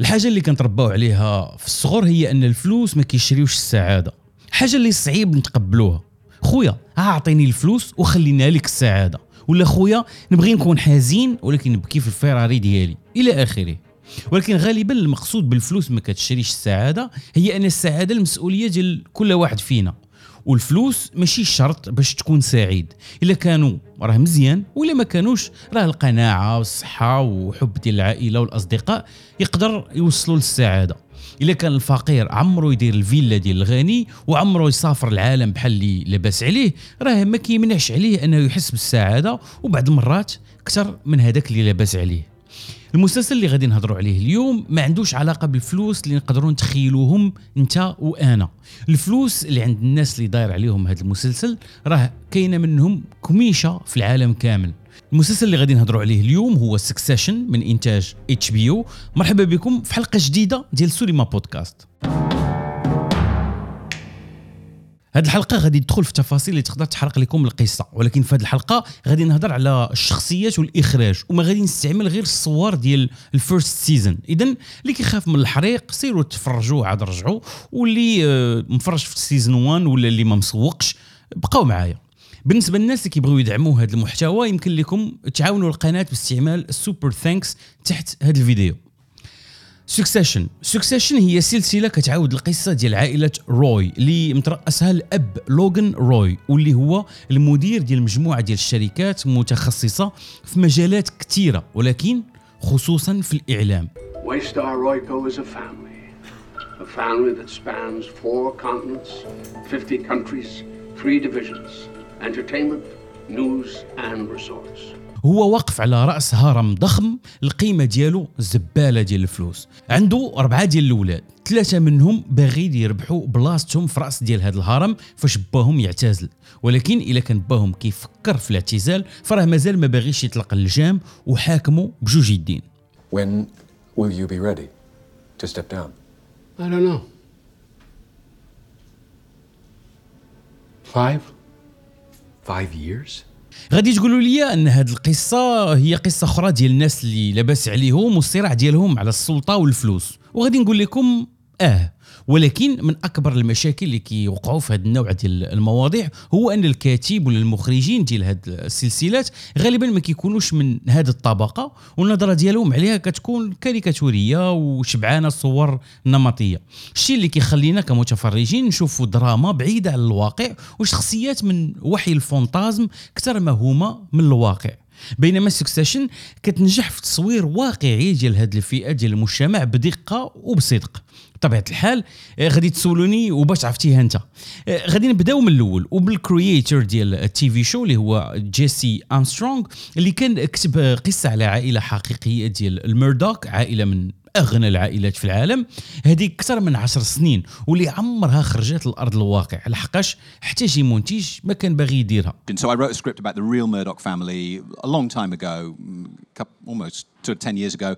الحاجة اللي كنترباو عليها في الصغر هي أن الفلوس ما كيشريوش السعادة. حاجة اللي صعيب نتقبلوها. خويا أعطيني الفلوس وخلينا لك السعادة. ولا خويا نبغي نكون حزين ولكن نبكي في الفيراري ديالي. إلى آخره. ولكن غالبا المقصود بالفلوس ما كتشريش السعادة هي أن السعادة المسؤولية ديال كل واحد فينا. والفلوس ماشي شرط باش تكون سعيد. إلا كانوا راه مزيان ولا ما كانوش راه القناعة والصحة وحب ديال العائلة والأصدقاء يقدر يوصلوا للسعادة. إلا كان الفقير عمرو يدير الفيلا ديال الغني وعمرو يسافر العالم بحال اللي لاباس عليه راه ما كيمنعش عليه أنه يحس بالسعادة وبعض المرات أكثر من هذاك اللي لاباس عليه. المسلسل اللي غادي نهضروا عليه اليوم ما عندوش علاقة بالفلوس اللي نقدروا نتخيلوهم انت وأنا. الفلوس اللي عند الناس اللي داير عليهم هذا المسلسل راه كاينة منهم كميشه في العالم كامل. المسلسل اللي غادي نهضروا عليه اليوم هو Succession من إنتاج HBO مرحبا بكم في حلقة جديدة ديال سوليما بودكاست. هذه الحلقة غادي تدخل في تفاصيل اللي تقدر تحرق لكم القصة. ولكن في هذه الحلقة غادي نهضر على الشخصيات والإخراج وما غادي نستعمل غير الصور ديال ال first season اذا اللي كيخاف من الحريق سيروا تفرجوا عاد رجعوا واللي آه، مفرج في season 1 ولا اللي ما مسوقش بقاو معايا. بالنسبة للناس اللي كيبغيو يدعموا هذا المحتوى يمكن لكم تعاونوا القناة باستعمال ال Super Thanks تحت هذا الفيديو. Succession Succession هي سلسلة كتعاود القصة ديال عائلة روي اللي مترأسها الأب لوغان روي واللي هو المدير ديال مجموعة ديال الشركات متخصصة في مجالات كثيره ولكن خصوصا في الإعلام Waystar Royco is a family. A family that spans four continents, 50 countries, three divisions entertainment, news, and resorts. هو واقف على رأس هرم ضخم القيمة ديالو زبالة ديال الفلوس عنده أربعة ديال الأولاد ثلاثة منهم باغيين يربحوا بلاصتهم في رأس ديال هذا الهرم فاش باهم يعتزل ولكن إلا كان باهم كيفكر في الاعتزال فراه مازال ما باغيش يطلق اللجام وحاكمه بجوج يدين When will you be ready to step down? I don't know. Five? Five years? غادي تقولوا لي أن هذه القصة هي قصة أخرى ديال الناس اللي لاباس عليهم والصراع ديالهم على السلطة والفلوس. وغادي نقول لكم آه. ولكن من أكبر المشاكل اللي كيوقعوا في هذا النوع ديال المواضيع هو أن الكاتب ولا المخرجين ديال هذه السلسلات غالبا ما كيكونوش من هذه الطبقة والنظرة ديالهم عليها كتكون كاريكاتورية وشبعانة صور نمطيه الشيء اللي كيخلينا كمتفرجين نشوفوا دراما بعيدة عن الواقع وشخصيات من وحي ال fantasme أكثر ما هما من الواقع. بينما Succession كتنجح في تصوير واقعي ديال هذه الفئة ديال المجتمع بدقة وبصدق. بطبيعة الحال آه، غادي تسولوني وباش عرفتيها انت. آه، غادي نبداو من الأول وبال creator ديال ال TV show اللي هو جيسي ارمسترونغ اللي كان كتب قصة على عائلة حقيقية ديال الميردوك عائلة من أغنى العائلات في العالم. هذه أكثر من عشر سنين واللي عمرها خرجت لارض الواقع. لحقاش حتى شي منتج ما كان باغي يديرها. So I wrote a script about the real Murdoch family a long time ago, mm, almost to 10 years ago,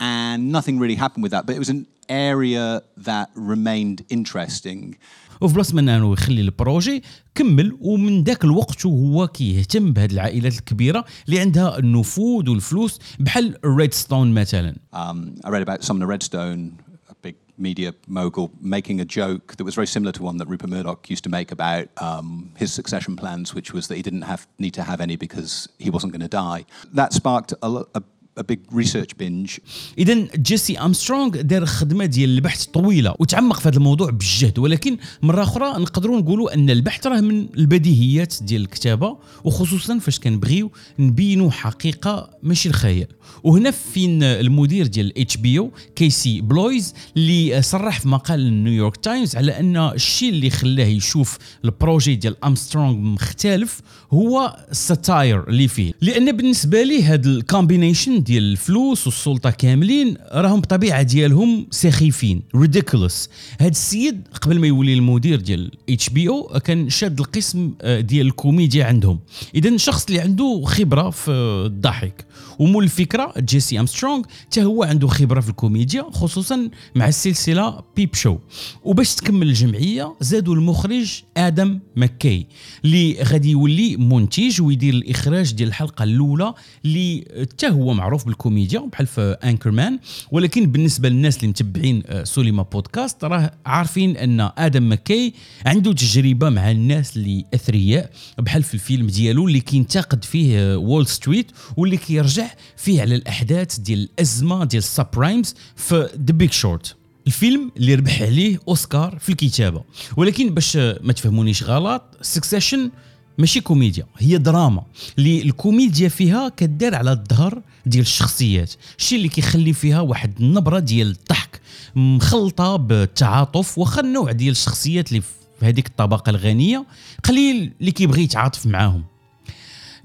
and nothing really happened with that. But it was an area that remained interesting. وفي بلاصه من انه يخلي البروجي كمل ومن ذاك الوقت وهو كيهتم بهذه العائلات الكبيره اللي عندها النفوذ والفلوس بحال ريد ستون مثلا Um, I read about Sumner Redstone, a big media mogul, making a joke that was very similar to one that Rupert Murdoch used to make about um, his succession plans, which was that he didn't have need to have any because he wasn't going to die. That sparked a, lo- a, a big research binge. اذا جيسي ارمسترونغ دار خدمة ديال البحث طويلة وتعمق في هذا الموضوع بجهد ولكن مرة أخرى نقدروا نقولوا أن البحث راه من البديهيات ديال الكتابة وخصوصا فاش كنبغيو نبينوا حقيقة ماشي الخيال وهنا فين المدير ديال HBO كيسي بلويز اللي صرح في مقال نيويورك تايمز على أن الشيء اللي خلاه يشوف ال projet ديال ارمسترونغ مختلف هو ال satire اللي فيه لأن بالنسبة لي هذا ال combination ديال الفلوس والسلطة كاملين راهم بطبيعة ديالهم سخيفين ridiculous هذا السيد قبل ما يولي المدير ديال HBO كان شاد القسم آه، ديال الكوميديا عندهم. اذا شخص اللي عنده خبرة في الضحك. ومول الفكرة جيسي ارمسترونغ حتى هو عنده خبرة في الكوميديا خصوصا مع السلسلة Peep Show وباش تكمل الجمعية زادوا المخرج آدم مكي اللي غادي يولي منتج ويدير الإخراج ديال الحلقة الأولى اللي حتى هو معروف بالكوميديا بحال في Anchorman ولكن بالنسبة للناس اللي متبعين آه، سوليما بودكاست راه عارفين أن آدم مكي عنده تجربة مع الناس اللي أثرياء بحال في الفيلم ديالو اللي كينتقد فيه وول ستريت واللي كيرجع فيه على الاحداث ديال الأزمة ديال ال subprimes في The Big Short الفيلم اللي ربح عليه أوسكار في الكتابة. ولكن باش ما تفهمونيش غلط Succession ماشي كوميديا هي دراما. اللي الكوميديا فيها كدار على الظهر ديال الشخصيات. الشيء اللي كيخلي فيها واحد النبرة ديال الضحك مخلطة بالتعاطف واخا النوع ديال الشخصيات اللي في هذيك الطبقة الغنية قليل اللي كيبغي يتعاطف معاهم.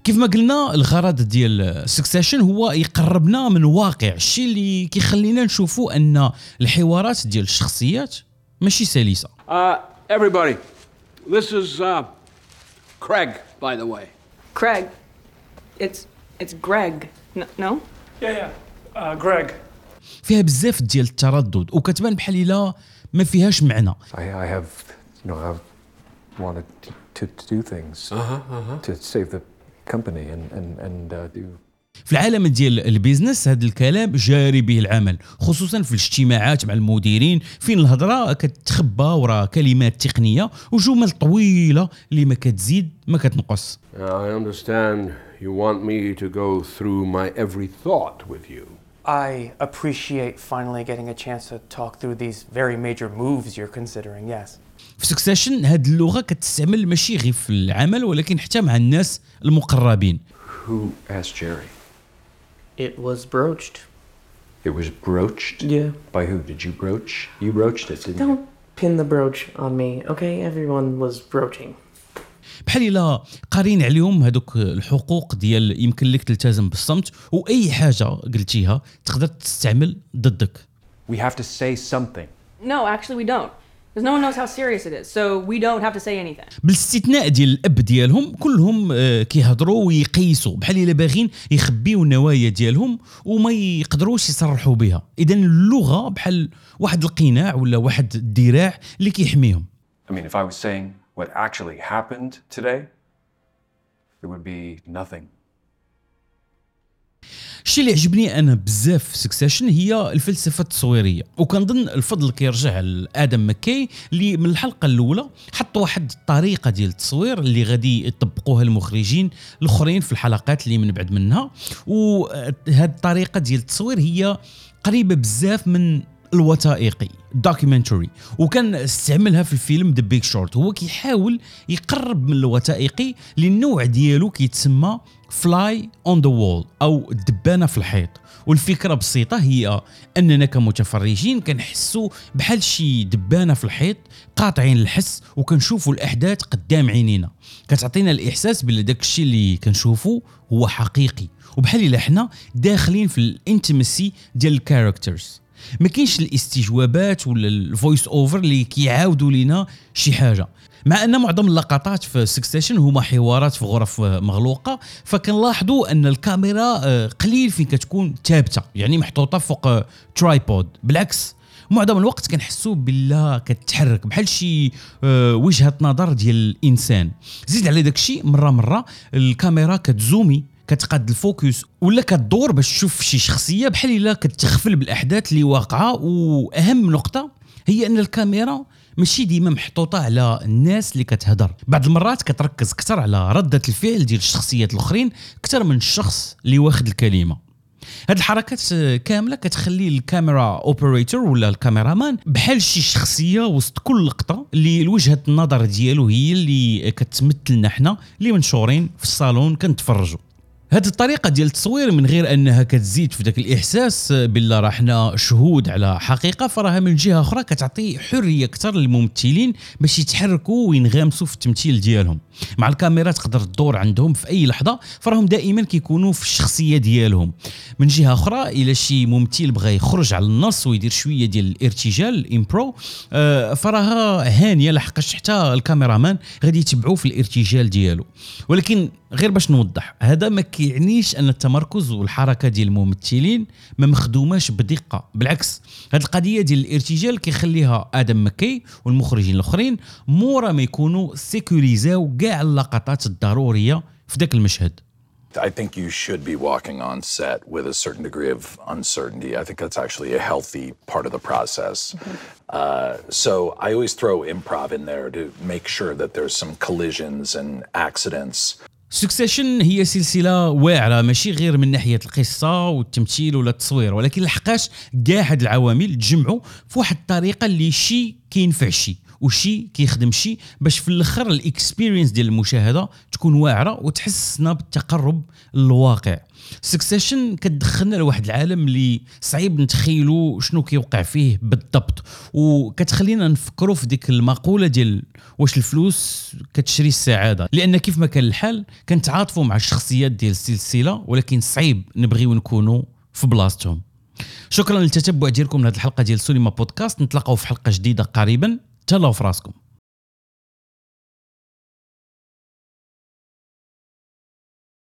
كيف ما قلنا الغرض ديال سكسيشن هو يقربنا من واقع الشيء اللي كيخلينا نشوفوا أن الحوارات ديال الشخصيات ماشي سلسة Uh, everybody, this is uh, Craig, by the way. Craig. It's it's Greg. No? Yeah, yeah. Uh, Greg. فيها بزاف ديال التردد وكتبان بحال إلا ما فيهاش معنى I, I have, you know, I've wanted to, to, do things to save the company and and and uh, do. في العالم ديال البيزنس هذا الكلام جاري به العمل خصوصا في الاجتماعات مع المديرين فين الهضره كتخبى وراء كلمات تقنيه وجمل طويله اللي ما كتزيد ما كتنقص I understand you want me to go through my every thought with you. I appreciate finally getting a chance to talk through these very major moves you're considering, yes. في سكسيشن هذه اللغة كتستعمل ماشي غير في العمل ولكن حتى مع الناس المقربين Who asked Jerry? It was broached. It was broached. Yeah. By who? Did you broach? You broached it, didn't you? Don't pin the brooch on me, okay? Everyone was broaching. بحال الا قارين عليهم هذوك الحقوق ديال يمكن لك تلتزم بالصمت واي حاجة قلتيها تقدر تستعمل ضدك We have to say something. No, actually we don't. Because no one knows how serious it is. So we don't have to say anything. بالاستثناء ديال الأب ديالهم كلهم آه، كيهضروا ويقيسوا بحال إلا باغيين يخبيو النوايا ديالهم وما يقدروش يصرحوا بها اذا اللغة بحال واحد القناع ولا واحد الذراع اللي كيحميهم I mean, if I was saying what actually happened today, it would be nothing. الشيء اللي عجبني أنا بزاف في سكسيشن هي الفلسفة التصويرية وكنظن الفضل كيرجع لآدم مكي اللي من الحلقة الأولى حط واحد الطريقة ديال التصوير اللي غادي يطبقوها المخرجين الأخرين في الحلقات اللي من بعد منها وهذه الطريقة ديال التصوير هي قريبة بزاف من الوثائقي documentary وكان استعملها في الفيلم The Big Short هو كيحاول يقرب من الوثائقي للنوع ديالو كيتسمى fly on the wall أو الدبانه في الحيط. والفكرة بسيطة هي أننا كمتفرجين كنحسوا بحال شي دبانة في الحيط قاطعين الحس وكنشوفوا الأحداث قدام عينينا. كتعطينا الإحساس بلي داك الشيء اللي كنشوفوا هو حقيقي. وبحال إلا حنا داخلين في ال intimacy ديال ال characters ما كاينش الاستجوابات ولا ال voice over اللي كيعاودوا لينا شي حاجة. مع أن معظم اللقطات في Succession هما حوارات في غرف آه، مغلوقة فكنلاحظوا أن الكاميرا آه، قليل فين كتكون ثابتة يعني محطوطة فوق آه، tripod بالعكس معظم الوقت كنحسوا باللي كتحرك بحال شي آه، وجهة نظر ديال الإنسان. زيد على داك الشيء مرة مرة الكاميرا كتزومي. كتقاد ال focus ولا كتدور باش تشوف شي شخصية بحال إلا كتخفل بالأحداث اللي واقعة وأهم نقطة هي أن الكاميرا ماشي ديما محطوطة على الناس اللي كتهضر بعض المرات كتركز أكثر على ردة الفعل ديال الشخصيات الأخرين أكثر من الشخص اللي واخد الكلمة. هاد الحركات كاملة كتخلي ال camera operator ولا ال cameraman بحال شي شخصية وسط كل لقطة اللي وجهة النظر ديالو هي اللي كتمثلنا حنا اللي منشورين في الصالون كنتفرجوا. هذه الطريقة ديال التصوير من غير أنها كتزيد في ذاك الإحساس بالله راه حنا شهود على حقيقة. فراها من جهة أخرى كتعطي حرية أكثر للممثلين باش يتحركوا وينغمسوا في التمثيل ديالهم. مع الكاميرا تقدر تدور عندهم في أي لحظة فراهم دائما كيكونوا في الشخصية ديالهم. من جهة أخرى إلى شي ممثل بغى يخرج على النص ويدير شوية ديال الإرتجال الإمبرو آه، فراها هانية لحقاش حتى الكاميرامان غادي يتبعوا في الإرتجال ديالو. ولكن غير باش نوضح هذا ما كيعنيش ان التمركز والحركه ديال الممثلين ما مخدوماش بدقه بالعكس هذه القضية ديال الارتجال كيخليها آدم مكي والمخرجين الاخرين مورا ما يكونوا سيكوريزاو كاع اللقطات الضروريه في ذاك المشهد I think you should be walking on set with a certain degree of uncertainty. I think that's actually a healthy part of the process. Uh, so I always throw improv in there to make sure that there's some collisions and accidents. Succession هي سلسلة واعرة ماشي غير من ناحية القصة والتمثيل ولا التصوير ولكن لحقاش كاع هاد العوامل تجمعوا في واحد الطريقة اللي شي كينفع شي. وشي كيخدم شي باش في الأخر ال experience ديال المشاهدة تكون واعرة وتحسسنا بالتقرب للواقع. Succession كتدخلنا لواحد العالم اللي صعيب نتخيلوا شنو كيوقع فيه بالضبط وكتخلينا نفكروا في ديك المقولة ديال واش الفلوس كتشري السعادة. لأن كيف ما كان الحال كنتعاطفوا مع الشخصيات ديال السلسلة ولكن صعيب نبغيو نكونوا في بلاصتهم. شكرا للتتبع ديالكم لهذه الحلقة ديال سينما بودكاست. نتلاقاو في حلقة جديدة قريبا. تهلاو في راسكم